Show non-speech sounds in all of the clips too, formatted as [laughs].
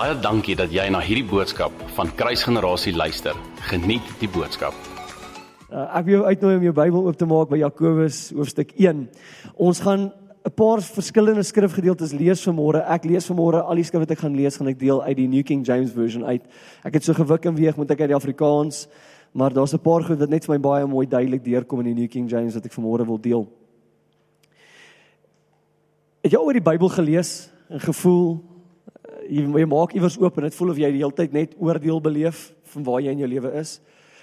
Baie dankie dat jy na hierdie boodskap van Kruisgenerasie luister. Geniet die boodskap. Uh, ek wil jou uitnooi om jou Bybel oop te maak by Jakobus hoofstuk 1. Ons gaan 'n paar verskillende skrifgedeeltes lees vanmôre. Ek lees vanmôre al die skrif wat ek gaan lees, gaan ek deel uit die New King James Version uit. Ek het so gewik en weeg moet ek uit die Afrikaans, maar daar's 'n paar goed wat net vir my baie mooi duidelik deurkom in die New King James wat ek vanmôre wil deel. Het jy ooit die Bybel gelees en gevoel jy, jy maak iewers oop en dit voel of jy die hele tyd net oordeel beleef van waar jy in jou lewe is?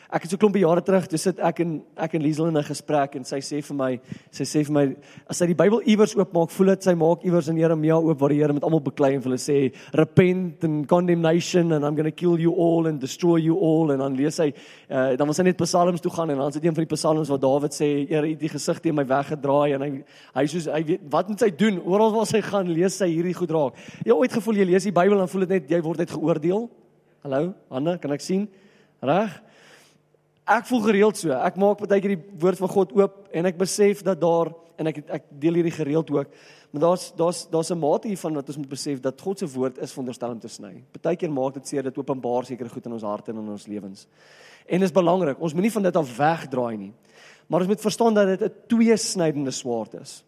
Ek het so klompie jare terug, toe sit ek en ek en Liesel in 'n gesprek en sy sê vir my, sy sê vir my as sy die Bybel iewers oopmaak, voel dit sy maak iewers in Jeremia oop waar die Here met almal beklei en hulle sê repent and condemnation and I'm going to kill you all and destroy you all en dan lees hy uh, dan was hy net Psalms toe gaan en dan sit een van die Psalms waar Dawid sê Here, het die gesig teen my weggedraai en hy hy soos hy weet wat moet hy doen? Oral waar hy gaan, lees hy hierdie goed raak. Jy ooit gevoel jy lees die Bybel en voel dit net jy word net geoordeel? Hallo, Hanne, kan ek sien? Reg? Ek voel gereeld so. Ek maak baie keer die woord van God oop en ek besef dat daar en ek ek deel hierdie gereeld ook. Maar daar's daar's daar's 'n mate hiervan wat ons moet besef dat God se woord is veronderstel om te sny. Partykeer maak dit seer dit openbaar sekere goed in ons harte en in ons lewens. En dit is belangrik. Ons moenie van dit af wegdraai nie. Maar ons moet verstaan dat dit 'n tweesnydende swaard is.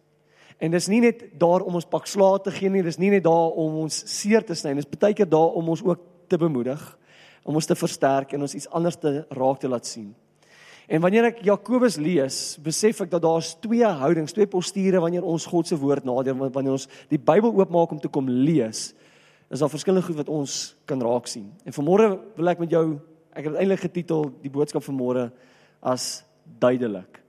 En dis nie net daar om ons pak slae te gee nie, dis nie net daar om ons seer te sny nie, dis baie keer daar om ons ook te bemoedig om ons te versterk en ons iets anders te raak te laat sien. En wanneer ek Jakobus lees, besef ek dat daar's twee houdings, twee posture wanneer ons God se woord nader, wanneer ons die Bybel oopmaak om te kom lees, is daar verskillende goed wat ons kan raak sien. En vanmôre wil ek met jou, ek het eintlik getitel die boodskap vanmôre as duidelik.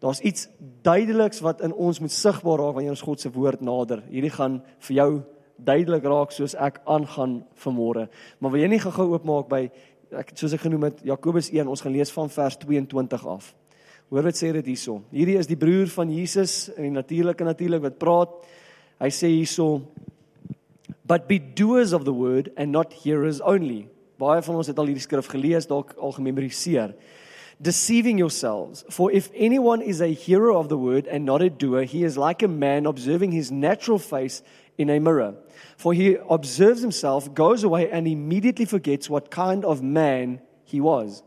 Daar's iets duideliks wat in ons moet sigbaar raak wanneer ons God se woord nader. Hierdie gaan vir jou duidelik raak soos ek aangaan vanmôre. Maar wil jy nie gou-gou oopmaak by ek soos ek genoem het Jakobus 1, ons gaan lees van vers 22 af. Hoor wat sê dit hierso. Hierdie is die broer van Jesus en die natuurlike natuurlik wat praat. Hy sê hierso but be doers of the word and not hearers only. Baie van ons het al hierdie skrif gelees, dalk al gememoriseer. Deceiving yourselves, for if anyone is a hearer of the word and not a doer, he is like a man observing his natural face in a mirror. For he observes himself, goes away, and immediately forgets what kind of man he was.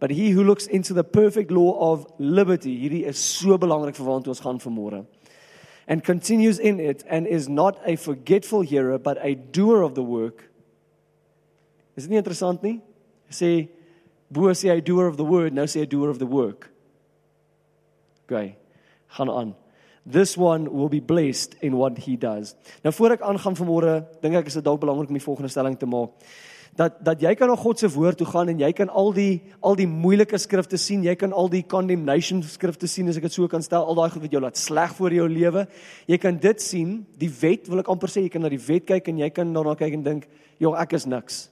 But he who looks into the perfect law of liberty, hierdie is so belangrik vir waantoe ons gaan vanmôre. And continues in it and is not a forgetful hearer but a doer of the work. Is dit nie interessant nie? Sê bo sê hy doer of the word, nou sê hy doer of the work. Okay. Gaan aan this one will be blessed in what he does. Nou voor ek aangaan vanmôre, dink ek is dit dalk belangrik om die volgende stelling te maak. Dat dat jy kan na God se woord toe gaan en jy kan al die al die moeilike skrifte sien, jy kan al die condemnation skrifte sien as ek dit so kan stel, al daai goed wat jou laat sleg vir jou lewe. Jy kan dit sien, die wet wil ek amper sê jy kan na die wet kyk en jy kan daarna kyk en dink, "Jong, ek is niks."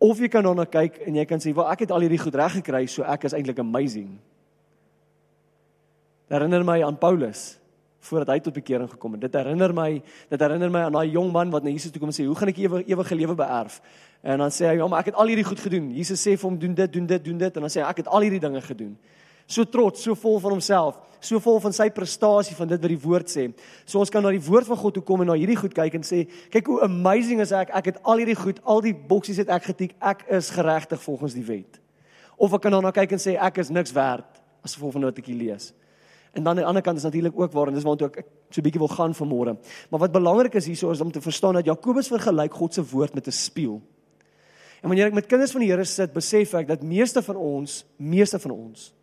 Of jy kan daarna kyk en jy kan sê, "Wel, ek het al hierdie goed reg gekry, so ek is eintlik amazing." Herinner my aan Paulus voordat hy tot bekering gekom het. Dit herinner my, dit herinner my aan daai jong man wat na Jesus toe kom en sê, "Hoe gaan ek ewige ewige lewe beerf?" En dan sê hy, "Ja, maar ek het al hierdie goed gedoen." Jesus sê vir hom, "Doen dit, doen dit, doen dit." En dan sê hy, "Ek het al hierdie dinge gedoen." So trots, so vol van homself, so vol van sy prestasie van dit wat die woord sê. So ons kan na die woord van God toe kom en na hierdie goed kyk en sê, "Kyk hoe amazing is ek. Ek het al hierdie goed, al die boksies het ek getik. Ek is geregtig volgens die wet." Of ek kan daarna kyk en sê, "Ek is niks werd." As gevolg van wat ek hier lees. En dan aan die ander kant is natuurlik ook waar en dis waartoe ek so 'n bietjie wil gaan vanmôre. Maar wat belangrik is hierso is om te verstaan dat Jakobus vergelyk God se woord met 'n spieël. En wanneer ek met kinders van die Here sit, besef ek dat meeste van ons, meeste van ons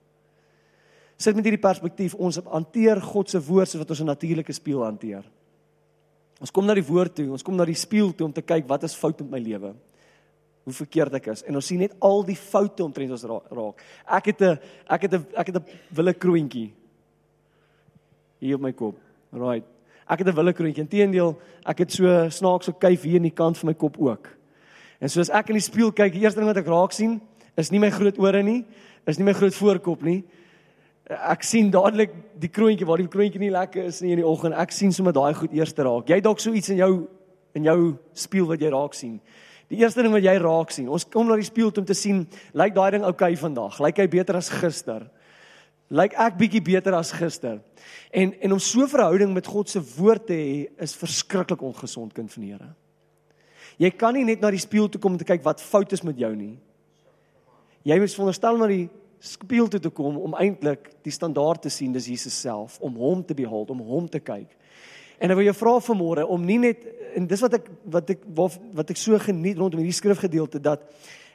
sit met hierdie perspektief ons hanteer God se woord soos wat ons 'n natuurlike spieël hanteer. Ons kom na die woord toe, ons kom na die spieël toe om te kyk wat is fout met my lewe. Hoe verkeerd ek is en ons sien net al die foute omtrent ons raak. Ek het 'n ek het 'n ek het 'n wille kroontjie hier op my kop. Right. Ek het 'n willekroontjie. Inteendeel, ek het so snaakse kuif hier in die kant van my kop ook. En soos ek in die spieël kyk, die eerste ding wat ek raak sien, is nie my groot ore nie, is nie my groot voorkop nie. Ek sien dadelik die kroontjie waar die kroontjie nie lekker is nie in die oggend. Ek sien sommer daai goed eers raak. Jy dalk so iets in jou in jou spieël wat jy raak sien. Die eerste ding wat jy raak sien, ons kom na die spieël om te sien, lyk daai ding oukei okay vandag? Lyk hy beter as gister? Lyk ek bietjie beter as gister. En en om so 'n verhouding met God se woord te hê is verskriklik ongesond kind van die Here. Jy kan nie net na die spieël toe kom om te kyk wat fout is met jou nie. Jy moet veronderstel na die spieël toe te kom om eintlik die standaard te sien, dis Jesus self, om hom te behold, om hom te kyk. En ek wil jou vra vanmôre om nie net en dis wat ek wat ek wat, wat ek so geniet rondom hierdie skrifgedeelte dat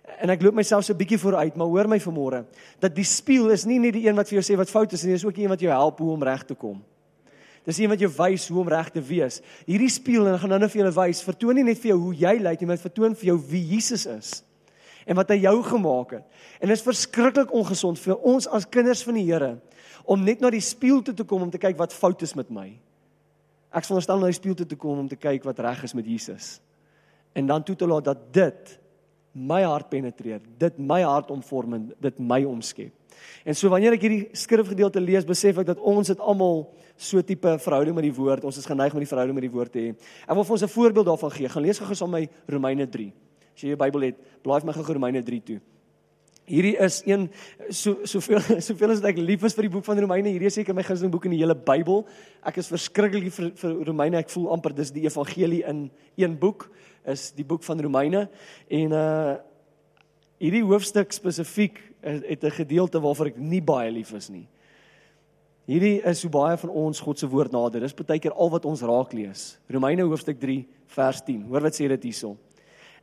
en ek loop myself so 'n bietjie vooruit, maar hoor my vanmôre dat die spieël is nie net die een wat vir jou sê wat fout is nie, dis ook die een wat jou help hoe om reg te kom. Dis iemand wat jou wys hoe om reg te wees. Hierdie spieël en ek gaan nou net vir julle wys, vertoon nie net vir jou hoe jy lyk nie, maar vertoon vir jou wie Jesus is en wat hy jou gemaak het. En dit is verskriklik ongesond vir ons as kinders van die Here om net na die spieël toe te kom om te kyk wat fout is met my. Ek sal verstaan na die spieël toe te kom om te kyk wat reg is met Jesus. En dan toe te laat dat dit my hart penetreer, dit my hart omvorm en dit my omskep. En so wanneer ek hierdie skrifgedeelte lees, besef ek dat ons het almal so tipe verhouding met die woord. Ons is geneig om die verhouding met die woord te hê. Ek wil vir ons 'n voorbeeld daarvan gee. Gaan lees gou-gou saam my Romeine 3. As jy jou Bybel het, blaai vir my gou Romeine 3 toe. Hierdie is een so soveel [laughs] soveel as ek lief is vir die boek van Romeine. Hierdie is seker my gunsteling boek in die hele Bybel. Ek is verskriklik vir vir Romeine. Ek voel amper dis die evangelie in een boek is die boek van Romeine en uh hierdie hoofstuk spesifiek het 'n gedeelte waarvoor ek nie baie lief is nie. Hierdie is hoe baie van ons God se woord nader. Dis baie keer al wat ons raak lees. Romeine hoofstuk 3 vers 10. Hoor wat sê dit hierso.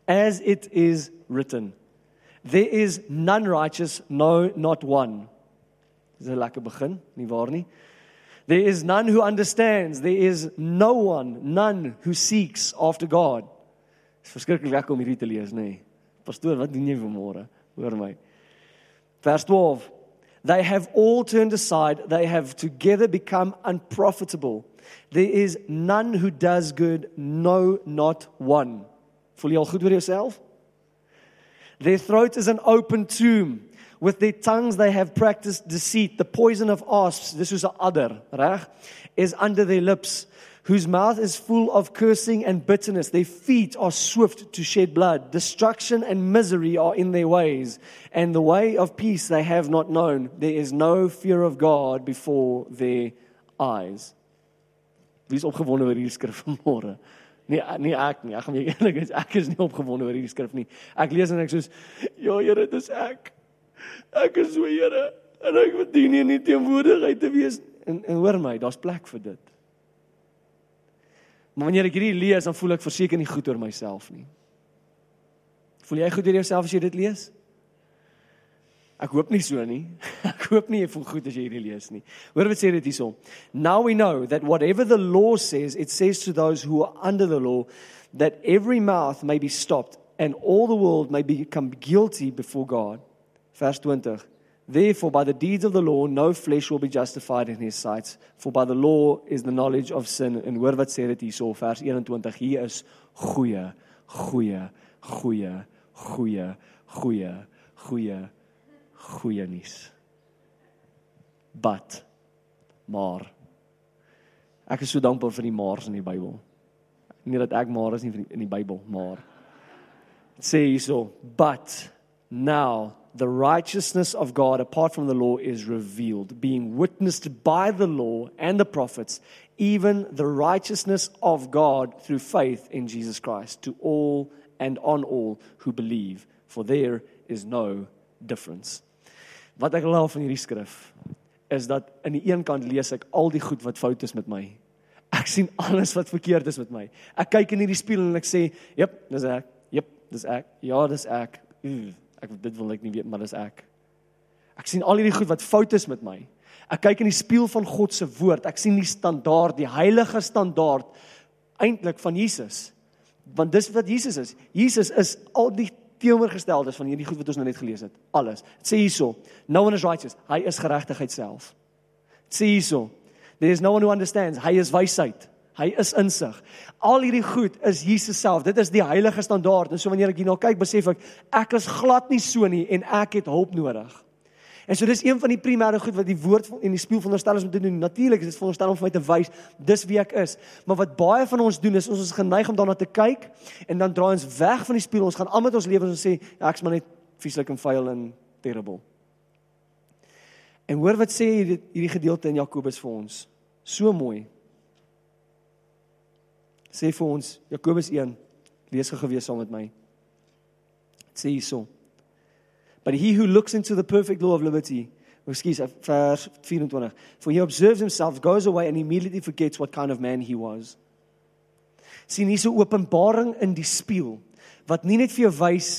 As it is written, there is none righteous, no not one. Dis 'n lekker begin, nie waar nie? There is none who understands, there is no one, none who seeks after God. Dit is verskriklik lekker om hierdie te lees, nê? Nee. Pastoor, wat doen jy vanmôre? Hoor my. Verse 12. They have all turned aside, they have together become unprofitable. There is none who does good, no not one. Voel jy al goed oor jouself? Their throat is an open tomb. With their tongues they have practiced deceit. The poison of asps, this is 'n adder, reg, is under their lips whose mouth is full of cursing and bitterness. Their feet are swift to shed blood. Destruction and misery are in their ways, and the way of peace they have not known. There is no fear of God before their eyes. Wie is opgewonde oor hierdie skrif [laughs] vanmôre? Nee, nee ek nie. Ek gaan eerlik wees, ek is nie opgewonde oor hierdie skrif nie. Ek lees en ek soos, "Ja, Here, dit is ek. Ek is so, Here, en ek verdien nie nie teenwoordigheid te wees." En en hoor my, daar's plek vir dit. Maar wanneer ek hierdie lees, dan voel ek verseker nie goed oor myself nie. Voel jy goed oor jouself as jy dit lees? Ek hoop nie so nie. [laughs] Ek hoop nie jy voel goed as jy hierdie lees nie. Hoor wat sê dit hierso. Now we know that whatever the law says, it says to those who are under the law that every mouth may be stopped and all the world may become guilty before God. Vers 20. Therefore, by the deeds of the law, no flesh will be justified in his sight. For by the law is the knowledge of sin. En hoor wat sê dit hierso, vers 21. Hier is goeie, goeie, goeie, goeie, goeie, goeie, goeie nuus. But maar ek is so dankbaar vir die maars in die Bybel. Nie dat ek maar is nie in die Bybel, maar sê hierso, but now the righteousness of God apart from the law is revealed, being witnessed by the law and the prophets, even the righteousness of God through faith in Jesus Christ to all and on all who believe, for there is no difference. Wat ek glo van hierdie skrif is dat aan die een kant lees ek al die goed wat fout is met my. Ek sien alles wat verkeerd is met my. Ek kyk in hierdie spieël en ek sê, "Jep, dis ek. Jep, dis ek. Ja, dis ek." Uw ek dit wil ek nie weet maar dis ek. Ek sien al hierdie goed wat fout is met my. Ek kyk in die spieël van God se woord. Ek sien die standaard, die heilige standaard eintlik van Jesus. Want dis wat Jesus is. Jesus is al die teenoorgesteldes van hierdie goed wat ons nou net gelees het. Alles. Dit sê hierso, no one is righteous. Hy is geregtigheid self. Dit sê hierso, there is no one who understands. Hy is wysheid. Hy is insig. Al hierdie goed is Jesus self. Dit is die heilige standaard. En so wanneer ek hierna kyk, besef ek ek is glad nie so nie en ek het hulp nodig. En so dis een van die primêre goed wat die woord en die spieël veronderstel is om te doen. Natuurlik is dit veronderstel om vir my te wys dis wie ek is. Maar wat baie van ons doen is ons is geneig om daarna te kyk en dan draai ons weg van die spieël. Ons gaan al met ons lewens en sê ja, ek's maar net vieslik en vuil en terrible. En hoor wat sê hierdie gedeelte in Jakobus vir ons. So mooi sê vir ons Jakobus 1 Lees gou gewees saam met my. Dit sê hierso. But he who looks into the perfect law of liberty, excuse vers 24, for he observes himself, goes away and immediately forgets what kind of man he was. sien hier so openbaring in die spieël wat nie net vir jou wys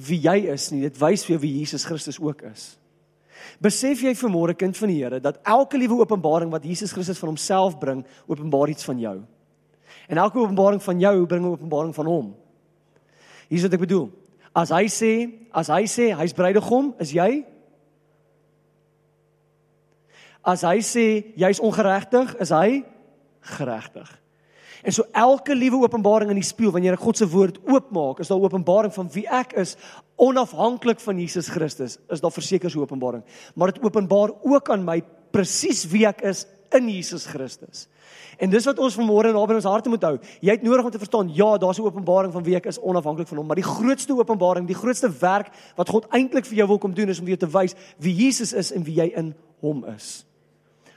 wie jy is nie, dit wys vir jou wie Jesus Christus ook is. Besef jy vanmôre kind van die Here dat elke liewe openbaring wat Jesus Christus van homself bring, openbaar iets van jou. En elke openbaring van jou bring 'n openbaring van hom. Hier's wat ek bedoel. As hy sê, as hy sê hy's bruidegom, is jy? As hy sê jy's ongeregtig, is hy geregtig. En so elke liewe openbaring in die spieël wanneer ek God se woord oopmaak, is daar openbaring van wie ek is onafhanklik van Jesus Christus. Is daar verseker so openbaring, maar dit openbaar ook aan my presies wie ek is in Jesus Christus. En dis wat ons vanmôre naby ons harte moet hou. Jy het nodig om te verstaan, ja, daar's 'n openbaring van wie ek is onafhanklik van hom, maar die grootste openbaring, die grootste werk wat God eintlik vir jou wil kom doen is om vir jou te wys wie Jesus is en wie jy in hom is.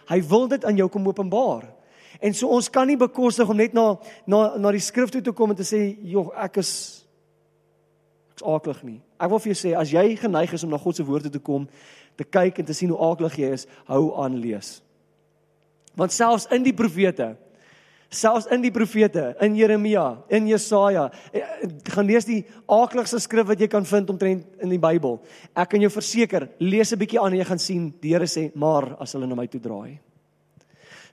Hy wil dit aan jou kom openbaar. En so ons kan nie bekostig om net na na na die skrif toe te kom en te sê, "Jog, ek is ek's aaklig nie." Ek wil vir jou sê as jy geneig is om na God se woord toe te kom, te kyk en te sien hoe aaklig jy is, hou aan lees. Want selfs in die profete selfs in die profete in Jeremia, in Jesaja, eh, gaan lees die aakligste skrif wat jy kan vind omtrent in die Bybel. Ek kan jou verseker, lees 'n bietjie aan en jy gaan sien die Here sê, "Maar as hulle na my toe draai."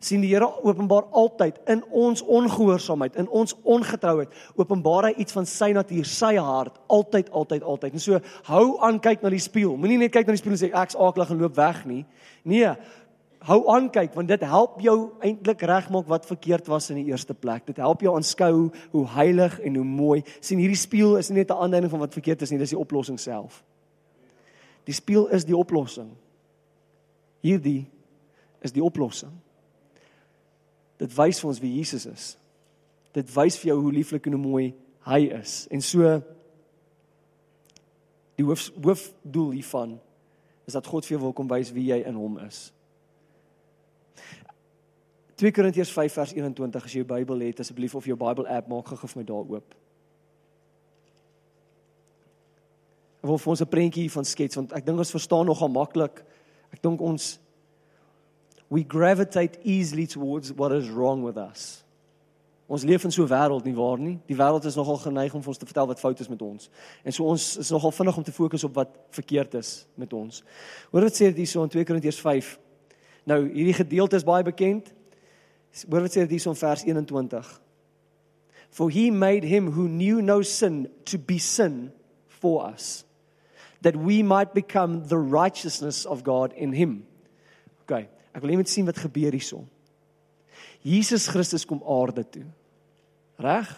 sien die Here openbaar altyd in ons ongehoorsaamheid, in ons ongetrouheid, openbaar hy iets van sy natuur, sy hart, altyd, altyd, altyd. En so hou aan kyk na die spieël. Moenie net kyk na die spieël en sê ek's aaklig en loop weg nie. Nee, hou aan kyk want dit help jou eintlik regmaak wat verkeerd was in die eerste plek. Dit help jou aanskou hoe heilig en hoe mooi. sien hierdie spieël is nie net 'n aanduiding van wat verkeerd is nie, dis die oplossing self. Die spieël is die oplossing. Hierdie is die oplossing. Dit wys vir ons wie Jesus is. Dit wys vir jou hoe lieflik en hoe mooi hy is. En so die hoof hoofdoel hiervan is dat God vir jou wil kom wys wie jy in hom is. 2 Korintiërs 5 vers 21 as jy jou Bybel het asseblief of jou Bible app maak gou vir my daar oop. Ek wil vir ons 'n prentjie van skets want ek dink ons verstaan nogal maklik. Ek dink ons we gravitate easily towards what is wrong with us. Ons leef in so 'n wêreld nie waar nie. Die wêreld is nogal geneig om vir ons te vertel wat fout is met ons. En so ons is nogal vinnig om te fokus op wat verkeerd is met ons. Hoor wat sê dit hierso in 2 Korintiërs 5. Nou, hierdie gedeelte is baie bekend. Hoor wat sê dit hierso in vers 21. For he made him who knew no sin to be sin for us that we might become the righteousness of God in him. Okay. Ek wil net sien wat gebeur hierson. Jesus Christus kom aarde toe. Reg?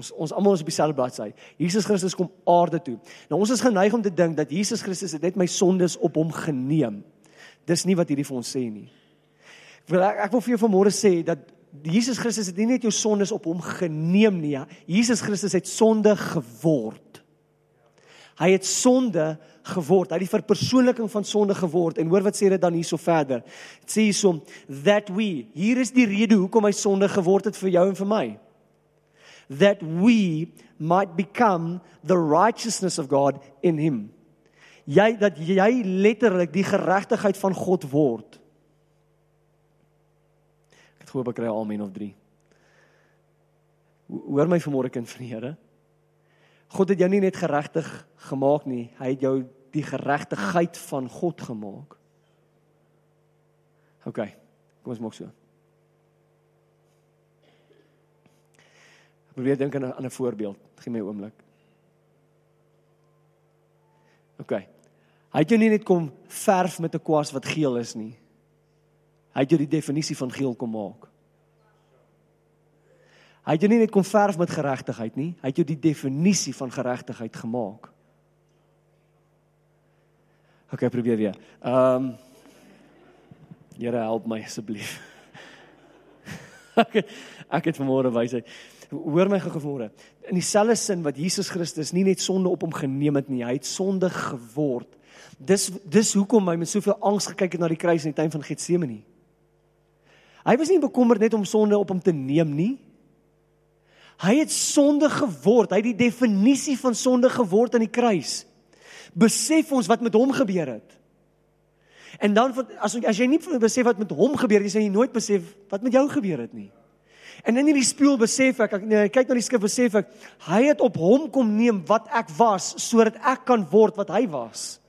Ons ons almal is op dieselfde bladsy. Jesus Christus kom aarde toe. Nou ons is geneig om te dink dat Jesus Christus het net my sondes op hom geneem. Dis nie wat hierdie vir ons sê nie. Wil ek, ek wil vir jou vanmôre sê dat Jesus Christus het nie net jou sondes op hom geneem nie. Jesus Christus het sonde geword. Hy het sonde geword. Hy het die verpersoonliking van sonde geword. En hoor wat sê dit dan hierso verder. Dit sê hierso that we. Hier is die rede hoekom hy sonde geword het vir jou en vir my. That we might become the righteousness of God in him. Jy dat jy letterlik die geregtigheid van God word. Ek het hoop ek kry amen of 3. Hoor my vanmôre kind van die Here. God het jou nie net geregtig gemaak nie, hy het jou die geregtigheid van God gemaak. OK. Kom ons maak so. Ek probeer dink aan 'n voorbeeld. Gee my 'n oomblik. OK. Hy het jou nie net kom verf met 'n kwas wat geel is nie. Hy het jou die definisie van geel kom maak. Hy het jou nie net kom verf met geregtigheid nie, hy het jou die definisie van geregtigheid gemaak. OK, probeer weer. Ehm um, Here help my asseblief. [laughs] ek ek het vanmôre wysheid. Hoor my gevore. In dieselfde sin wat Jesus Christus nie net sonde op hom geneem het nie, hy het sonde geword. Dis dis hoekom hy met soveel angs gekyk het na die kruis in die tuin van Getsemane. Hy was nie bekommerd net om sonde op hom te neem nie. Hy het sonde geword. Hy het die definisie van sonde geword aan die kruis. Besef ons wat met hom gebeur het. En dan as as jy nie besef wat met hom gebeur het, jy sê jy nooit besef wat met jou gebeur het nie. En in hierdie spieël besef ek, ek nee, kyk na die skrif besef ek, hy het op hom kom neem wat ek was sodat ek kan word wat hy was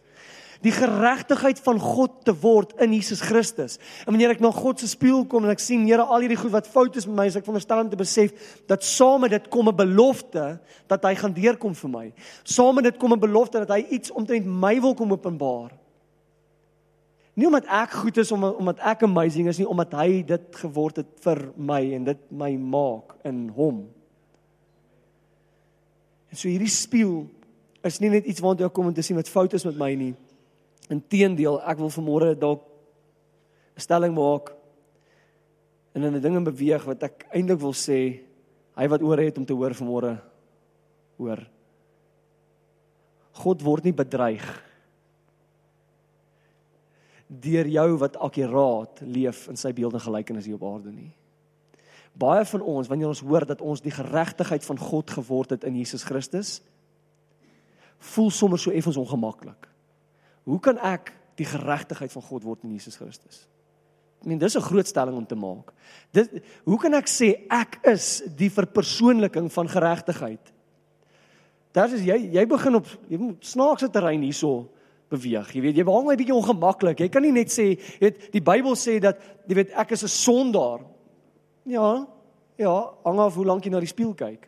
die geregtigheid van God te word in Jesus Christus. En wanneer ek na God se spieël kom en ek sien Here al hierdie goed wat fout is met my, as ek veronderstel om te besef dat saam met dit kom 'n belofte dat hy gaan deurkom vir my. Saam met dit kom 'n belofte dat hy iets omtrent my wil kom openbaar. Nie omdat ek goed is om omdat ek amazing is nie, omdat hy dit geword het vir my en dit my maak in hom. En so hierdie spieël is nie net iets waartoe ek kom om te sien wat fout is met my nie. Inteendeel, ek wil vanmôre dalk 'n stelling maak en in 'n ding beweeg wat ek eintlik wil sê, hy wat oor het om te hoor vanmôre hoor. God word nie bedreig deur jou wat akkuraat leef in sy beeld en gelykenis hier op aarde nie. Baie van ons, wanneer ons hoor dat ons die geregtigheid van God geword het in Jesus Christus, voel sommer so effens ongemaklik. Hoe kan ek die geregtigheid van God word in Jesus Christus? Ek meen dis 'n groot stelling om te maak. Dit hoe kan ek sê ek is die verpersoonliking van geregtigheid? Daar is jy jy begin op jy moet snaakse terrein hierso beweeg. Jy weet jy hang my bietjie ongemaklik. Jy kan nie net sê jy weet die Bybel sê dat jy weet ek is 'n sondaar. Ja. Ja, hang af hoe lank jy na die spieël kyk.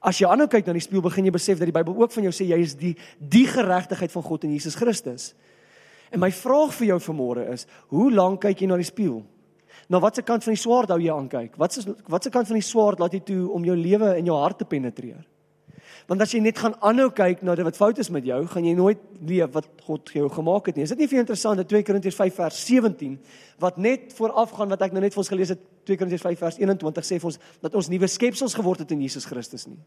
As jy aanhou kyk na die spieël, begin jy besef dat die Bybel ook van jou sê jy is die die geregtigheid van God in Jesus Christus. En my vraag vir jou vanmôre is, hoe lank kyk jy na die spieël? Na watter kant van die swaard hou jy aan kyk? Wat is watse kant van die swaard laat jy toe om jou lewe en jou hart te penetreer? Want as jy net gaan aanhou kyk na wat fout is met jou, gaan jy nooit leef wat God vir jou gemaak het nie. Is dit nie vir interessant dat 2 Korintiërs 5 vers 17 wat net voorafgaan wat ek nou net vir ons gelees het 2 Korintiërs 5 vers 21 sê vir ons dat ons nuwe skepsels geword het in Jesus Christus nie.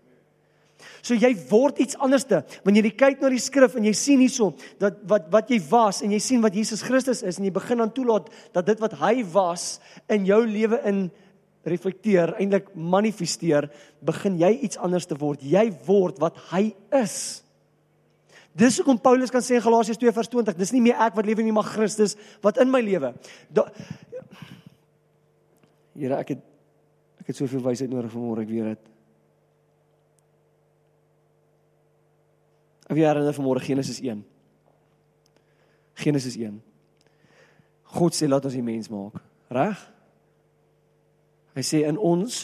So jy word iets anderste. Wanneer jy kyk na die skrif en jy sien hierso dat wat wat jy was en jy sien wat Jesus Christus is en jy begin dan toelaat dat dit wat hy was in jou lewe in reflekteer, eintlik manifesteer, begin jy iets anders te word. Jy word wat hy is. Dis hoekom Paulus kan sê in Galasiërs 2:20, dis nie meer ek wat lewe nie, maar Christus wat in my lewe. Here, ek het ek het soveel wysheid nodig vanmôre, ek weet dit. Of jy herinner vanmôre Genesis 1. Genesis 1. God sê laat ons die mens maak, reg? Hy sê in ons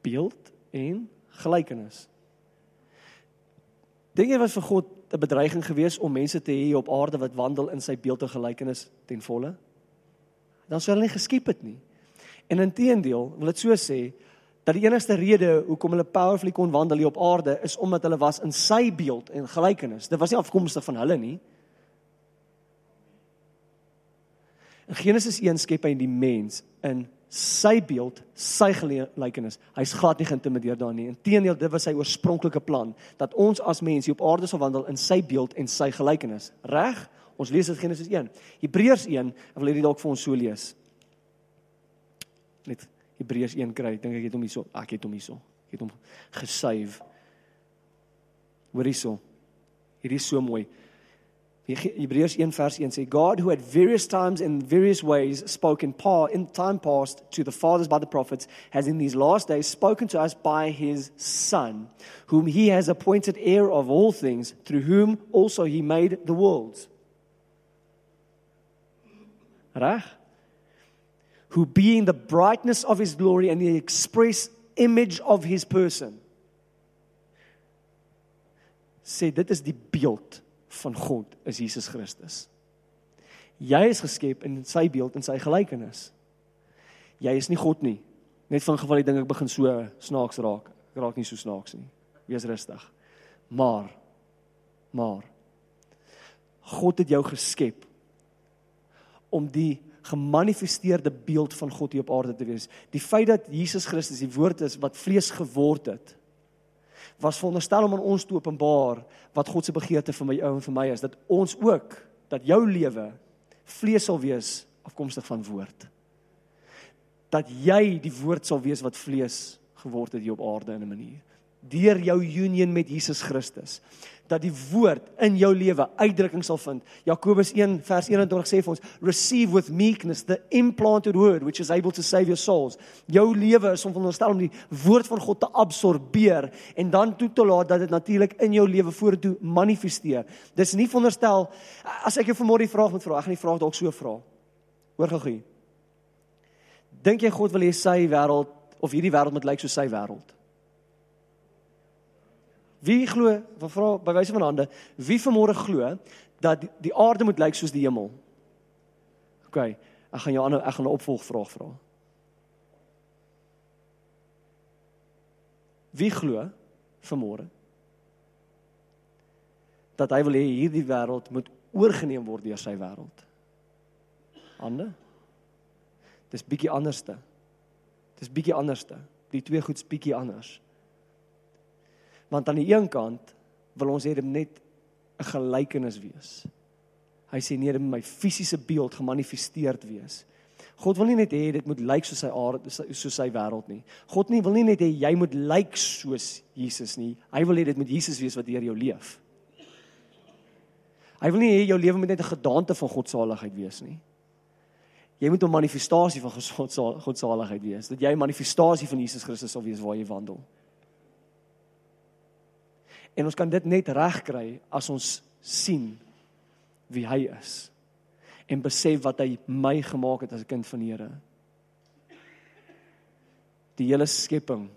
beeld en gelykenis. Dink jy was vir God 'n bedreiging geweest om mense te hê op aarde wat wandel in sy beeld en gelykenis ten volle? Dan sou hulle nie geskiep het nie. En inteendeel, wil dit so sê dat die enigste rede hoekom hulle powerfully kon wandel hier op aarde is omdat hulle was in sy beeld en gelykenis. Dit was nie afkomstig van hulle nie. In Genesis 1 skep hy die mens in sy beeld, sy gelykenis. Hy's glad nie geïntimideer daarin nie. Inteendeel, dit was sy oorspronklike plan dat ons as mense op aarde sal wandel in sy beeld en sy gelykenis. Reg? Ons lees dit Genesis 1. Hebreërs 1, ek wil dit dalk vir ons so lees. Net Hebreërs 1 kry. Dink ek het hom hierso. Ek het hom hierso. Ek het hom gesave. Hoor hierso. Hierdie is so mooi. Hebreërs 1 vers 1 sê God who at various times in various ways spoke in time past to the fathers by the prophets has in these last days spoken to us by his son whom he has appointed heir of all things through whom also he made the worlds. Reg? Who being the brightness of his glory and the express image of his person. Sê dit is die beeld van God is Jesus Christus. Jy is geskep in sy beeld en sy gelykenis. Jy is nie God nie. Net van geval die ding ek begin so snaaks raak. Ek raak nie so snaaks nie. Wees rustig. Maar maar God het jou geskep om die gemanifesteerde beeld van God hier op aarde te wees. Die feit dat Jesus Christus die woord is wat vlees geword het, was veronderstel om aan ons te openbaar wat God se begeerte vir my ou en vir my is dat ons ook dat jou lewe vlees sal wees afkomstig van woord. dat jy die woord sal wees wat vlees geword het hier op aarde in 'n manier deur jou union met Jesus Christus dat die woord in jou lewe uitdrukking sal vind. Jakobus 1 vers 21 sê vir ons, receive with meekness the implanted word which is able to save your souls. Jou lewe is om veronderstel om die woord van God te absorbeer en dan toe te laat dat dit natuurlik in jou lewe vorentoe manifesteer. Dis nie veronderstel as ek jou vanmôre die vraag moet vra, ek gaan die vraag dalk so vra. Hoor gou-gou. Dink jy God wil hê sy wêreld of hierdie wêreld moet lyk soos sy wêreld? Wie glo, vra by wyse van hande, wie vanmôre glo dat die aarde moet lyk soos die hemel? OK, ek gaan jou aan ek gaan 'n opvolgvraag vra. Wie glo vanmôre dat hy wil hê hierdie wêreld moet oorgeneem word deur sy wêreld? Hande? Dis bietjie anderste. Dis bietjie anderste. Die twee goeds bietjie anders. Want aan die een kant wil ons hê dit net 'n gelykenis wees. Hy sê nee, dit moet my fisiese beeld gemanifesteerd wees. God wil nie net hê dit moet lyk soos sy aard soos sy wêreld nie. God nie wil nie net hê jy moet lyk soos Jesus nie. Hy wil hê dit moet Jesus wees wat deur jou leef. Hy wil nie hê jou lewe moet net 'n gedaante van godsaligheid wees nie. Jy moet 'n manifestasie van godsaligheid wees. Dat jy 'n manifestasie van Jesus Christus sal wees waar jy wandel. En ons kan dit net regkry as ons sien wie hy is en besef wat hy my gemaak het as 'n kind van die Here. Die hele skepping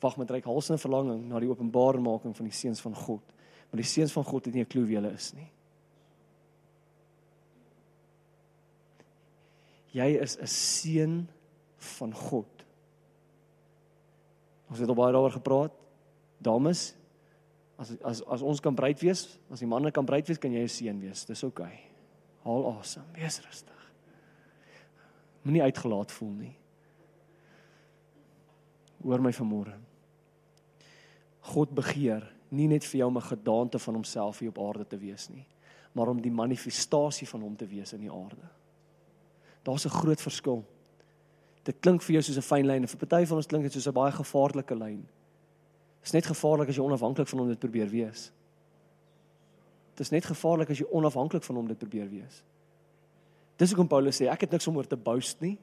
wag met reik hals en verlanging na die openbarmaking van die seuns van God. Maar die seuns van God het nie 'n klou wie hulle is nie. Jy is 'n seun van God. Ons het al baie daaroor gepraat. Dames, As as as ons kan breed wees, as die manne kan breed wees, kan jy 'n seun wees. Dis oukei. Okay. Haal asem, wees rustig. Moenie uitgelaat voel nie. Hoor my vanmôre. God begeer nie net vir jou om 'n gedaante van homself hier op aarde te wees nie, maar om die manifestasie van hom te wees in die aarde. Daar's 'n groot verskil. Dit klink vir jou soos 'n fyn lyn en vir party van ons klink dit soos 'n baie gevaarlike lyn. Dit is net gevaarlik as jy onafhanklik van hom dit probeer wees. Dit is net gevaarlik as jy onafhanklik van hom dit probeer wees. Dis hoekom Paulus sê ek het niks om oor te boast nie.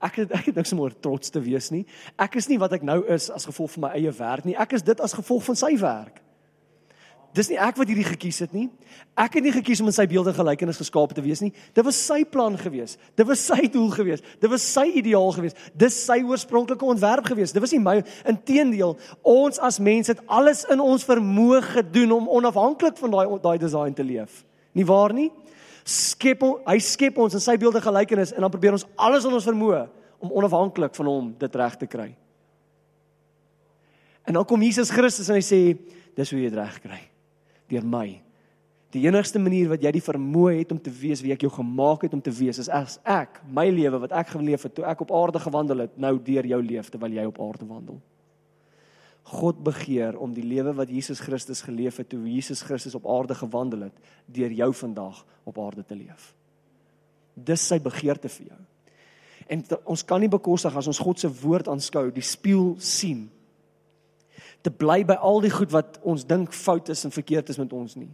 Ek het ek het niks om oor trots te wees nie. Ek is nie wat ek nou is as gevolg van my eie werk nie. Ek is dit as gevolg van sy werk. Dis nie ek wat hierdie gekies het nie. Ek het nie gekies om in sy beeld en gelykenis geskaap te wees nie. Dit was sy plan gewees. Dit was sy doel gewees. Dit was sy ideaal gewees. Dis sy oorspronklike ontwerp gewees. Dit was nie my inteendeel. Ons as mense het alles in ons vermoë gedoen om onafhanklik van daai daai design te leef. Nie waar nie? Skep hy skep ons in sy beeld en gelykenis en dan probeer ons alles in ons vermoë om onafhanklik van hom dit reg te kry. En dan kom Jesus Christus en hy sê dis hoe jy dit reg kry deur my. Die enigste manier wat jy die vermoë het om te wees wie ek jou gemaak het om te wees, is as ek my lewe wat ek geleef het toe ek op aarde gewandel het, nou deur jou leef terwyl jy op aarde wandel. God begeer om die lewe wat Jesus Christus geleef het toe Jesus Christus op aarde gewandel het, deur jou vandag op aarde te leef. Dis sy begeerte vir jou. En te, ons kan nie bekostig as ons God se woord aanskou, die spieël sien te bly by al die goed wat ons dink fout is en verkeerd is met ons nie.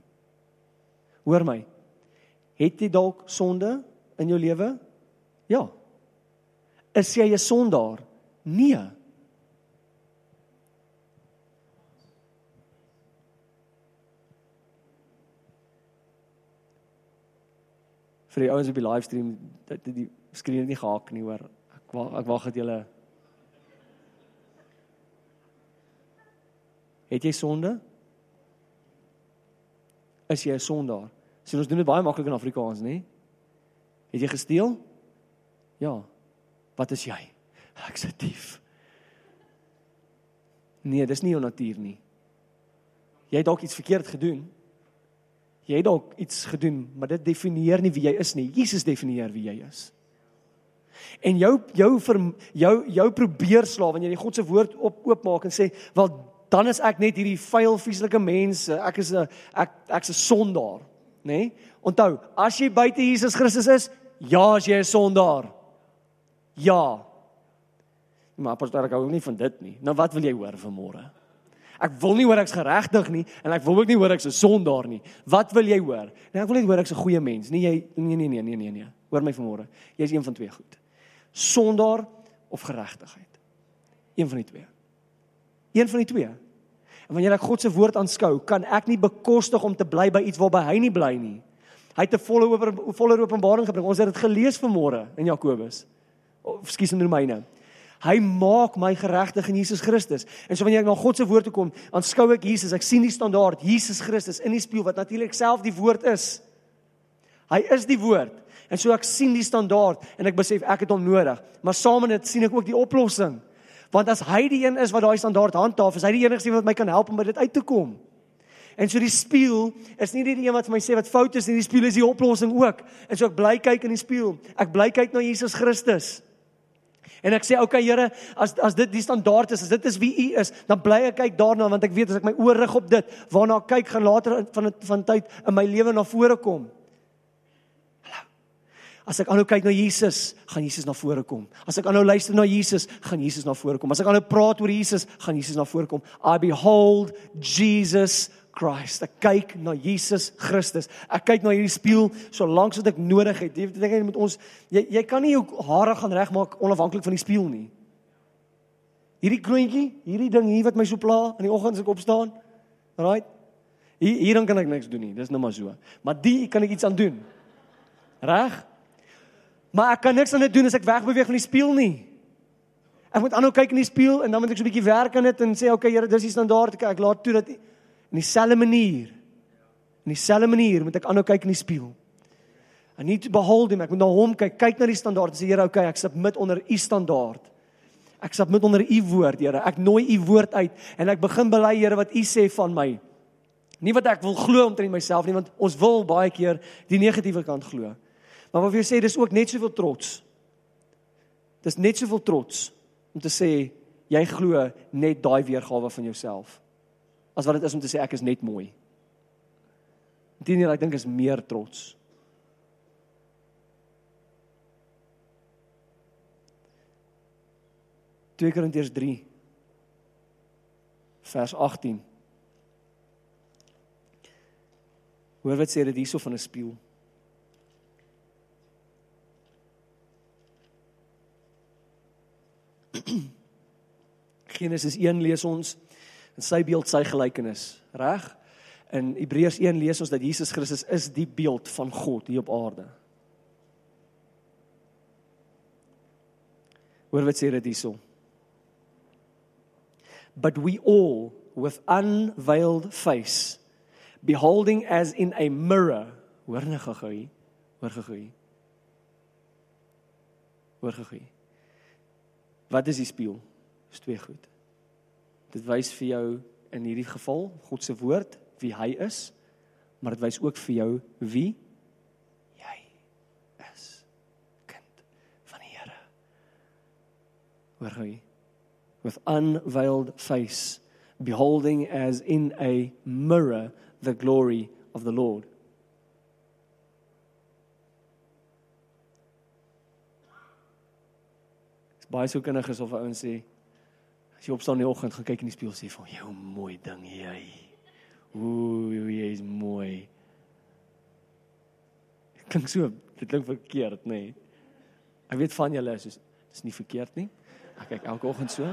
Hoor my. Het jy dalk sonde in jou lewe? Ja. Is jy 'n sondaar? Nee. vir die ouens op die livestream dat die skreen nie gehaak nie hoor ek wag ek wag dat julle Het jy sonde? Is jy 'n sondaar? Sien ons doen dit baie maklik in Afrikaans, nê? Het jy gesteel? Ja. Wat is jy? [laughs] Ek's 'n dief. Nee, dis nie jou natuur nie. Jy het dalk iets verkeerd gedoen. Jy het dalk iets gedoen, maar dit definieer nie wie jy is nie. Jesus definieer wie jy is. En jou jou vir jou jou probeer slaaf wanneer jy God se woord op oopmaak en sê, "Wel dan is ek net hierdie vuil vieslike mense. Ek is 'n ek ek's 'n sondaar, nê? Nee? Onthou, as jy buite Jesus Christus is, ja, as jy 'n sondaar. Ja. Maar pastor ek hou nie van dit nie. Nou wat wil jy hoor vanmôre? Ek wil nie hoor ek's geregtig nie en ek wil ook nie hoor ek's 'n sondaar nie. Wat wil jy hoor? Nee, ek wil net hoor ek's 'n goeie mens. Nee jy nee nee nee nee nee nee. Hoor my vanmôre. Jy's een van twee goed. Sondaar of geregtigheid. Een van die twee. Een van die twee. En wanneer ek God se woord aanskou, kan ek nie bekostig om te bly by iets waarby hy nie bly nie. Hy het 'n volle oor, volle openbaring gebring. Ons het dit gelees vanmôre in Jakobus. Of skus in Romeine. Hy maak my geregtig in Jesus Christus. En so wanneer ek na God se woord toe kom, aanskou ek Jesus. Ek sien die standaard Jesus Christus in die spieël wat natuurlik self die woord is. Hy is die woord. En so ek sien die standaard en ek besef ek het hom nodig. Maar saam met dit sien ek ook die oplossing. Want as hy die een is wat daai standaard handhaaf, is hy die enigste wat my kan help om by dit uit te kom. En so die spieël is nie net die een wat vir my sê wat fout is nie, die spieël is die oplossing ook. En so ek bly kyk in die spieël. Ek bly kyk na Jesus Christus. En ek sê, "Oké okay, Here, as as dit die standaard is, as dit is wie U is, dan bly ek kyk daarna want ek weet as ek my oë rig op dit, waarna ek kyk gaan later van van tyd in my lewe na vore kom." As ek aanhou kyk na Jesus, gaan Jesus na vore kom. As ek aanhou luister na Jesus, gaan Jesus na vore kom. As ek aanhou praat oor Jesus, gaan Jesus na vore kom. I behold Jesus Christ. Ek kyk na Jesus Christus. Ek kyk na hierdie spieël solank as ek nodig het. Jy dink jy moet ons jy jy kan nie jou hare gaan regmaak onafhanklik van die spieël nie. Hierdie kroontjie, hierdie ding hier wat my so pla in die oggend as ek opstaan. Right? Hier hier kan ek niks doen nie. Dis nou maar so. Maar die kan ek iets aan doen. Reg? Maar ek kan niks aan dit doen as ek wegbeweeg van die spieël nie. Ek moet aanhou kyk in die spieël en dan moet ek so 'n bietjie werk aan dit en sê okay Here, dis die standaard. Ek, ek laat toe dat In dieselfde manier. In dieselfde manier moet ek aanhou kyk in die spieël. I need to behold him. Ek moet na hom kyk. Kyk na die standaard. Sê Here, okay, ek submit onder u standaard. Ek submit onder u woord, Here. Ek nooi u woord uit en ek begin bely, Here, wat u sê van my. Nie wat ek wil glo omtrent myself nie, want ons wil baie keer die negatiewe kant glo. Maar wat jy sê, dis ook net soveel trots. Dis net soveel trots om te sê jy glo net daai weergawe van jouself as wat dit is om te sê ek is net mooi. Inteendeel, ek dink is meer trots. Twee Korintiërs 3 vers 18. Hoor wat sê dit hierso van 'n spieël. [clears throat] Genesis 1 lees ons in sy beeld sy gelykenis, reg? In Hebreërs 1 lees ons dat Jesus Christus is die beeld van God hier op aarde. Hoor wat sê dit hierso? But we all with unveiled face beholding as in a mirror, hoor net gou hier, hoor gou hier. Hoor gou hier. Wat is die spieël? Dis twee goed. Dit wys vir jou in hierdie geval God se woord wie hy is, maar dit wys ook vir jou wie jy is. Kind van die Here. Hoor hy with unveiled face beholding as in a mirror the glory of the Lord. Baie so kinders of ouens sê As jy opstaan in die oggend, gaan kyk in die spieël sê van jou mooi ding jy. Ooh, jy is mooi. Klink so, dit klink verkeerd, nê? Nee. Ek weet van julle is dis nie verkeerd nie. Ek kyk elke oggend so. [laughs]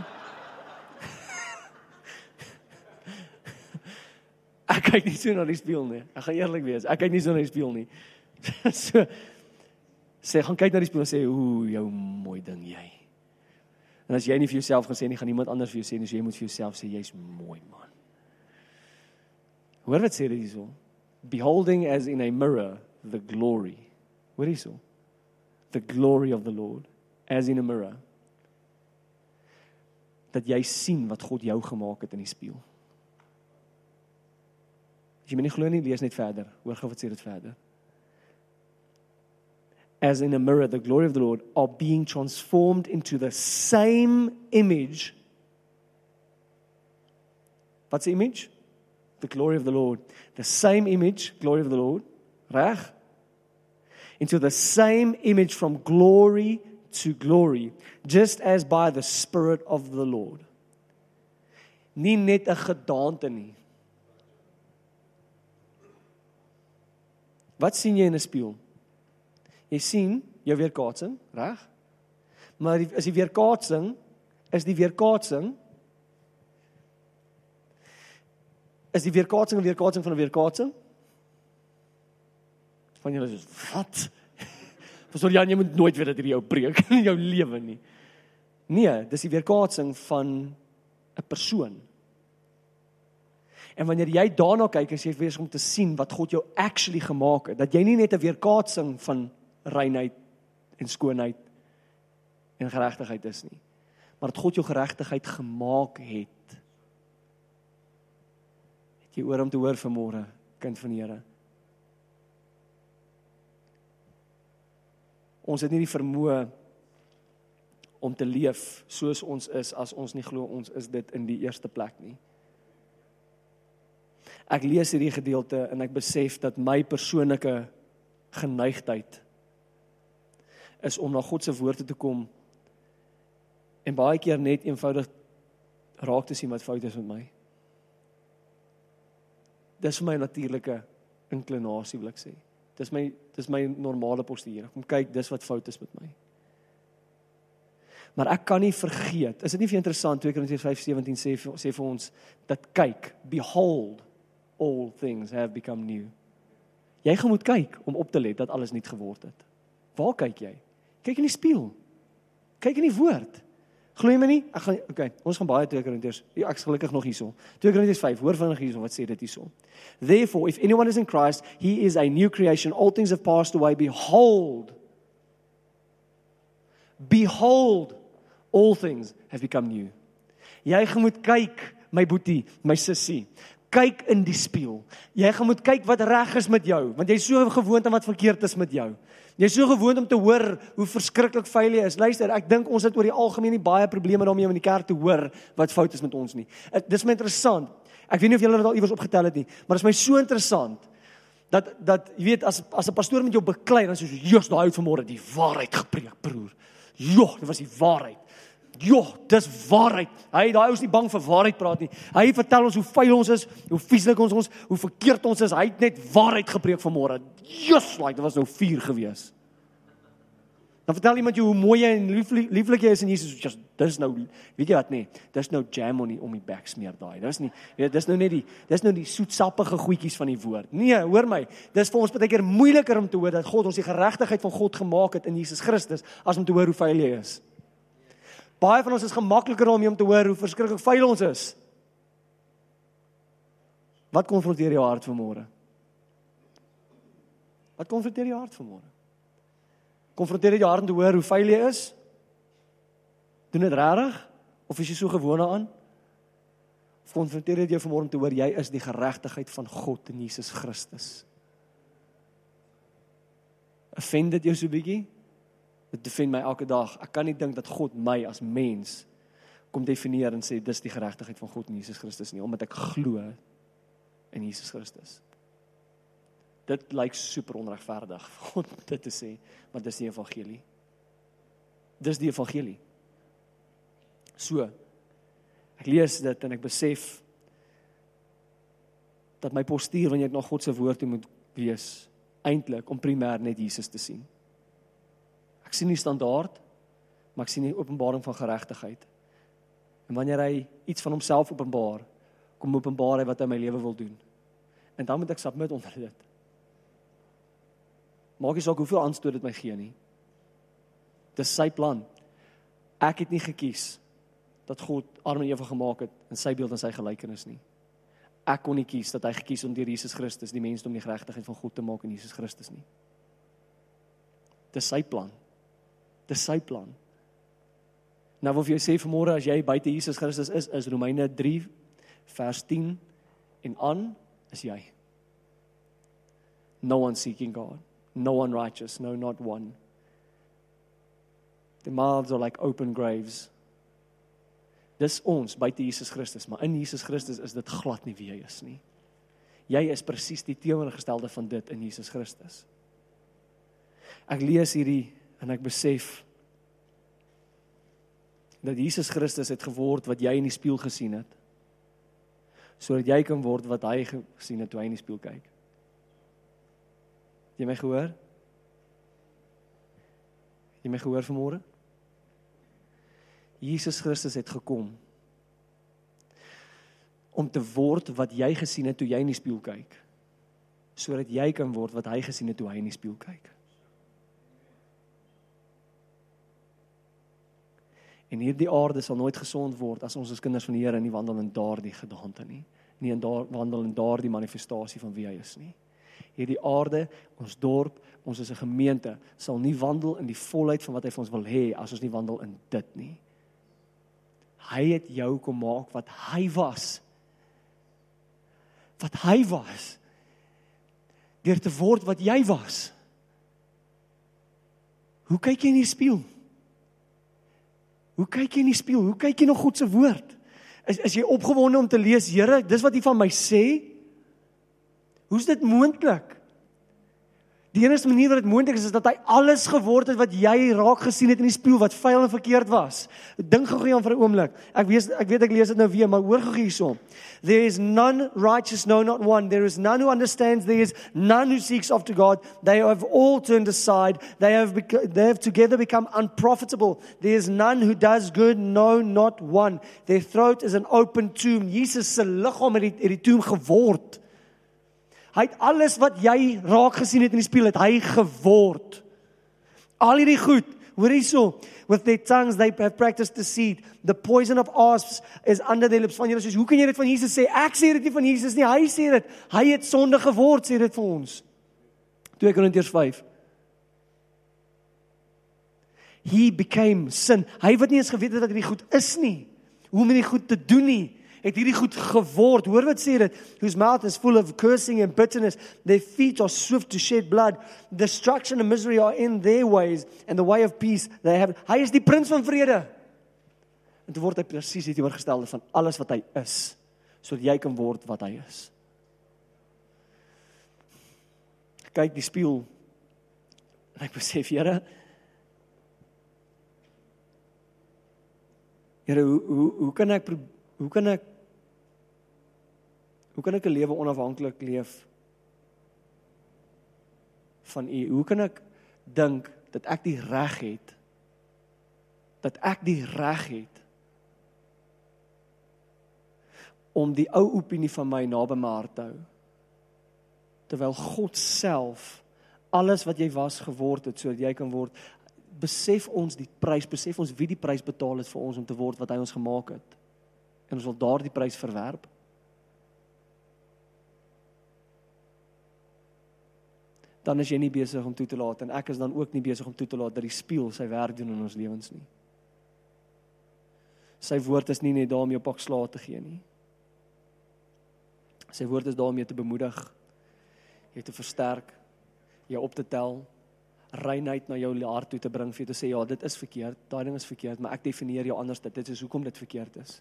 ek kyk nie so na die spieël nie. Ek gaan eerlik wees, ek kyk nie so na die spieël nie. [laughs] so sê gaan kyk na die spieël en sê ooh, jou mooi ding jy. En as jy nie vir jouself gesê nie, gaan iemand anders vir jou sê, so jy moet vir jouself sê jy's mooi man. Hoor wat sê dit hierso? Beholding as in a mirror the glory. Hoor hierso? The glory of the Lord as in a mirror. Dat jy sien wat God jou gemaak het in die spieël. As jy my nie glo nie, lees net verder. Hoor gou wat sê dit verder as in a mirror, the glory of the Lord, are being transformed into the same image. What's the image? The glory of the Lord. The same image, glory of the Lord, reg? Into the same image from glory to glory, just as by the Spirit of the Lord. Nie net 'n gedaante nie. Wat sien jy in 'n spieël? Jy sien jou weerkaatsing, reg? Maar die, is die weerkaatsing is die weerkaatsing is die weerkaatsing 'n weerkaatsing van 'n weerkaatsing? Van julle is wat? [laughs] Pastor Jan, jy moet nooit weer dit hier jou preek [laughs] in jou lewe nie. Nee, dis die weerkaatsing van 'n persoon. En wanneer jy daarna kyk, as jy weer om te sien wat God jou actually gemaak het, dat jy nie net 'n weerkaatsing van reinheid en skoonheid en geregtigheid is nie, maar dat God jou geregtigheid gemaak het. Het jy oor om te hoor vanmôre, kind van die Here? Ons het nie die vermoë om te leef soos ons is as ons nie glo ons is dit in die eerste plek nie. Ek lees hierdie gedeelte en ek besef dat my persoonlike geneigtheid is om na God se woord te kom en baie keer net eenvoudig raak te sien wat fout is met my. Dis vir my natuurlike inklinasie wil ek sê. Dis my dis my normale postuur. Kom kyk, dis wat fout is met my. Maar ek kan nie vergeet. Is dit nie vir interessant 2 Korintiërs 5:17 sê sê vir ons dat kyk, behold all things have become new. Jy gaan moet kyk om op te let dat alles nuut geword het. Waar kyk jy? Kyk in die spieël. Kyk in die woord. Glo jy my nie? Ek gaan okay, ons gaan baie 2 Korintiërs. Ja, ek is gelukkig nog hierso. 2 Korintiërs 5. Hoor vinnig hierso wat sê dit hierso. Therefore if anyone is in Christ, he is a new creation. All things have passed away. Behold. Behold, all things have become new. Jy moet kyk, my boetie, my sussie kyk in die spieël. Jy gaan moet kyk wat reg is met jou, want jy's so gewoond aan wat verkeerd is met jou. Jy's so gewoond om te hoor hoe verskriklik vuil jy is. Luister, ek dink ons het oor die algemeen nie baie probleme daarmee om in die kerk te hoor wat fout is met ons nie. Dis my interessant. Ek weet nie of julle dit al iewers opgetel het nie, maar dit is my so interessant dat dat jy weet as as 'n pastoor met jou beklei dan sê jy, "Jesus, daai het vanmôre die waarheid gepreek, broer." Joh, dit was die waarheid. Jo, dis waarheid. Hy daai ou is nie bang vir waarheid praat nie. Hy vertel ons hoe vuil ons is, hoe vieslik ons ons, hoe verkeerd ons is. Hy het net waarheid gepreek vanmôre. Jesus, like dit was nou 4 gewees. Dan vertel iemand jou hoe mooi jy en lieflik, jy is in Jesus. Just dis nou, weet jy wat nee, dis nou jam on die om die bek smeer daai. Dis nie, weet dis nou net die dis nou die soetsappige goedjies van die woord. Nee, hoor my. Dis vir ons baie keer moeiliker om te hoor dat God ons die geregtigheid van God gemaak het in Jesus Christus as om te hoor hoe vuil jy is. Baie van ons is gemakliker om hom te hoor hoe verskriklik vuil ons is. Wat konfronteer jou hart vanmôre? Wat konfronteer jou hart vanmôre? Konfronteer dit jou hart om te hoor hoe vuil jy is? Doen dit regtig of is jy so gewoond? Of konfronteer dit jou vanmôre om te hoor jy is die geregtigheid van God in Jesus Christus? Offend dit jou so bietjie? Dit defend my elke dag. Ek kan nie dink dat God my as mens kom definieer en sê dis die geregtigheid van God in Jesus Christus nie, omdat ek glo in Jesus Christus. Dit lyk super onregverdig vir God dit te sê, maar dis die evangelie. Dis die evangelie. So ek lees dit en ek besef dat my postuur wanneer ek na God se woord toe moet wees eintlik om primêr net Jesus te sien. Ek sien die standaard, maar ek sien die openbaring van geregtigheid. En wanneer hy iets van homself openbaar, kom openbaar hy wat hy my lewe wil doen. En dan moet ek submit onder dit. Maak nie saak hoeveel aanstoot dit my gee nie. Dis sy plan. Ek het nie gekies dat God Adam en Eva gemaak het in sy beeld en sy gelykenis nie. Ek kon nie kies dat hy gekies om deur Jesus Christus die mens om die geregtigheid van God te maak in Jesus Christus nie. Dis sy plan. Dis sy plan. Nou wil ek jou sê vanmôre as jy buite Jesus Christus is, is Romeine 3 vers 10 en aan is jy. No one seeking God, no one righteous, no not one. The mouths are like open graves. Dis ons buite Jesus Christus, maar in Jesus Christus is dit glad nie wie jy is nie. Jy is presies die teenoorgestelde van dit in Jesus Christus. Ek lees hierdie en ek besef dat Jesus Christus het geword wat jy in die spieël gesien het. Sodat jy kan word wat hy gesien het toe hy in die spieël kyk. Jy my gehoor? Jy my gehoor vanmôre? Jesus Christus het gekom om te word wat jy gesien het toe jy in die spieël kyk. Sodat jy kan word wat hy gesien het toe hy in die spieël kyk. En hierdie aarde sal nooit gesond word as ons as kinders van die Here nie wandel in daardie gedagte nie. Nie in daar wandel in daardie manifestasie van wie hy is nie. Hierdie aarde, ons dorp, ons is 'n gemeente, sal nie wandel in die volheid van wat hy vir ons wil hê as ons nie wandel in dit nie. Hy het jou kom maak wat hy was. Wat hy was. Deur te word wat jy was. Hoe kyk jy in die spieël? Hoe kyk jy in die spieël? Hoe kyk jy na God se woord? Is is jy opgewonde om te lees, Here, dis wat U van my sê? Hoe's dit moontlik? Die enigste manier wat dit moontlik is is dat hy alles geword het wat jy raak gesien het in die spieël wat vuil en verkeerd was. Dink gou gou aan vir 'n oomblik. Ek weet ek weet ek lees dit nou weer, maar hoor gou hierso. There is none righteous no not one. There is none who understands. There is none who seeks after God. They have all turned aside. They have they have together become unprofitable. There is none who does good, no not one. Their throat is an open tomb. Jesus se liggaam het die, het die tomb geword. Hy het alles wat jy raak gesien het in die spieël het hy geword. Al hierdie goed, hoor hierso, with their tongues they have practiced deceit. The poison of asps is under their lips. Van julle sê, hoe kan jy dit van Jesus sê? Ek sê dit nie van Jesus nie, hy sê dit. Hy het sonde geword, sê dit vir ons. 2 Korintiërs 5. He became sin. Hy het nie eens geweet dat dit goed is nie. Hoe om dit goed te doen nie het hierdie goed geword. Hoor wat sê dit? Whose mouth is full of cursing and bitterness. Their feet are swift to shed blood. Destruction and misery are in their ways and the way of peace they have. Hy is die prins van vrede. En toe word hy presies die teenoorgestelde van alles wat hy is, sodat jy kan word wat hy is. Kyk die spieël. En ek besef, Here, Here, hoe hoe hoe kan ek hoe kan ek Hoe kan ek 'n lewe onafhanklik leef van U? Hoe kan ek dink dat ek die reg het dat ek die reg het om die ou opinie van my naby my hart te hou? Terwyl God self alles wat jy was geword het sodat jy kan word, besef ons die prys, besef ons wie die prys betaal het vir ons om te word wat hy ons gemaak het. En ons wil daardie prys verwerp. Dan is jy nie besig om toe te laat en ek is dan ook nie besig om toe te laat dat die spieël sy werk doen in ons lewens nie. Sy woord is nie net daar om jou pak slaag te gee nie. Sy woord is daar om jou te bemoedig, jou te versterk, jou op te tel, reinheid na jou hart toe te bring vir jou te sê ja, dit is verkeerd, daai ding is verkeerd, maar ek definieer jou anders dit. Dit is hoekom dit verkeerd is.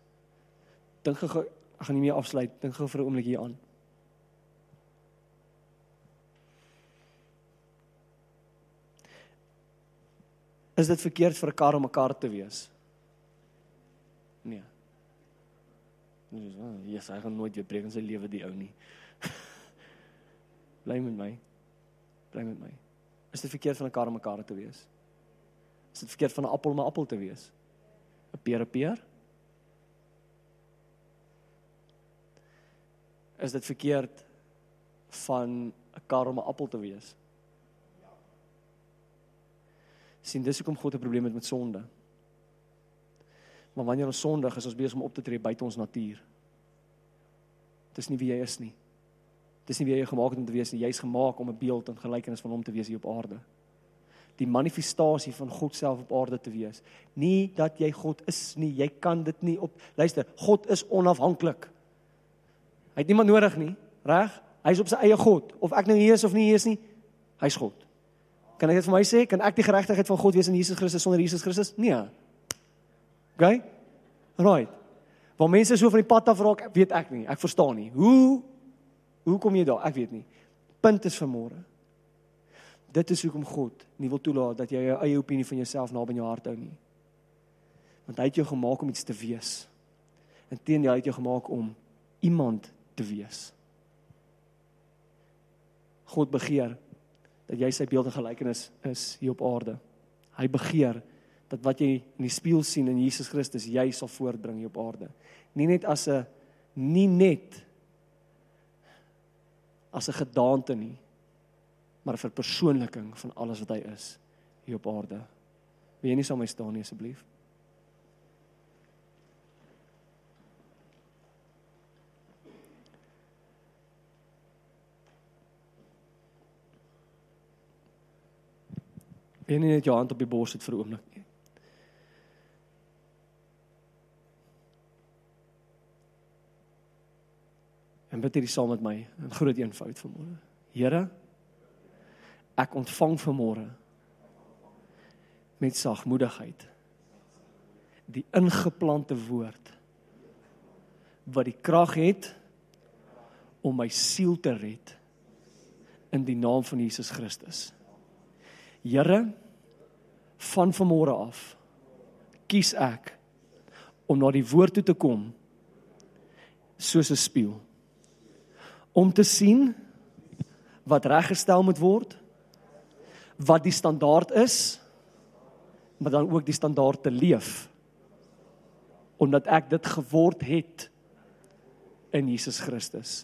Dink gou, ek gaan nie meer afsluit. Dink gou vir 'n oomblik hier aan. Is dit verkeerd vir 'n kar om 'n kar te wees? Nee. Nee, ja, hy gaan nooit weer breek in sy lewe die ou nie. [laughs] Bly met my. Bly met my. Is dit verkeerd van 'n kar om 'n kar te wees? Is dit verkeerd van 'n appel om 'n appel te wees? 'n Peer 'n peer? Is dit verkeerd van 'n kar om 'n appel te wees? Sien dis hoekom God 'n probleem het met sonde. Maar wanneer ons sondig is, ons besig om op te tree buite ons natuur. Dis nie wie jy is nie. Dis nie wie jy gemaak het om te wees nie. Jy's gemaak om 'n beeld en gelykenis van hom te wees hier op aarde. Die manifestasie van God self op aarde te wees. Nie dat jy God is nie. Jy kan dit nie op Luister, God is onafhanklik. Hy het niemand nodig nie, reg? Hy's op sy eie God. Of ek nou hier is of nie hier is nie, hy's God. Kan ek dit vir my sê? Kan ek die geregtigheid van God wees in Jesus Christus sonder Jesus Christus? Nee. OK? Right. Want mense so van die pad af raak, weet ek nie. Ek verstaan nie. Hoe hoe kom jy daar? Ek weet nie. Punt is vanmôre. Dit is hoekom God nie wil toelaat dat jy jou eie opinie van jouself naby in jou hart hou nie. Want hy het jou gemaak om iets te wees. Inteendeel hy het jou gemaak om iemand te wees. God begeer dat jy sy beeld en gelykenis is hier op aarde. Hy begeer dat wat jy in die spieël sien in Jesus Christus jy sal voortbring hier op aarde. Nie net as 'n nie net as 'n gedaante nie, maar 'n verpersoonliking van alles wat hy is hier op aarde. Wil jy nie saam met my staan nie asseblief? Wil jy net jou hand op die bors sit vir 'n oomblik nie? En bid hierdie saam met my in groot eenvoud vanmôre. Here, ek ontvang vanmôre met sagmoedigheid die ingeplante woord wat die krag het om my siel te red in die naam van Jesus Christus. Here, van vanmôre af kies ek om na die woord toe te kom soos 'n spieël. Om te sien wat reggestel moet word wat die standaard is maar dan ook die standaard te leef omdat ek dit geword het in Jesus Christus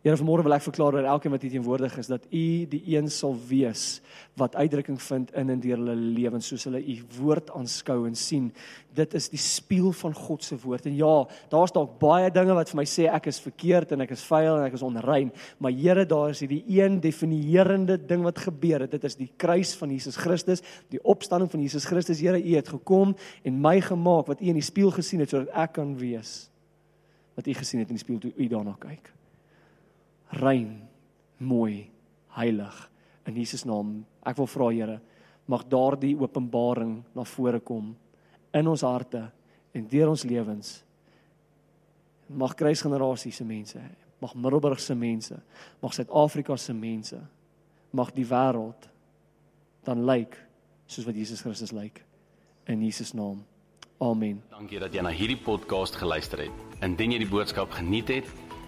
Here vanmôre wil ek verklaar dat elkeen wat hier teenwoordig is dat U die een sal wees wat uitdrukking vind in en deur hulle lewens soos hulle U woord aanskou en sien. Dit is die spieël van God se woord. En ja, daar's dalk baie dinge wat vir my sê ek is verkeerd en ek is vuil en ek is onrein, maar Here, daar is hierdie een definierende ding wat gebeur het. Dit is die kruis van Jesus Christus, die opstanding van Jesus Christus. Here, U het gekom en my gemaak wat U in die spieël gesien het sodat ek kan wees wat U gesien het in die spieël toe U daarna kyk rein, mooi, heilig in Jesus naam. Ek wil vra Here, mag daardie openbaring na vore kom in ons harte en deur ons lewens. Mag kruisgenerasie se mense, mag Middelburg se mense, mag Suid-Afrika se mense, mag die wêreld dan lyk soos wat Jesus Christus lyk in Jesus naam. Amen. Dankie dat jy na hierdie podcast geluister het. Indien jy die boodskap geniet het,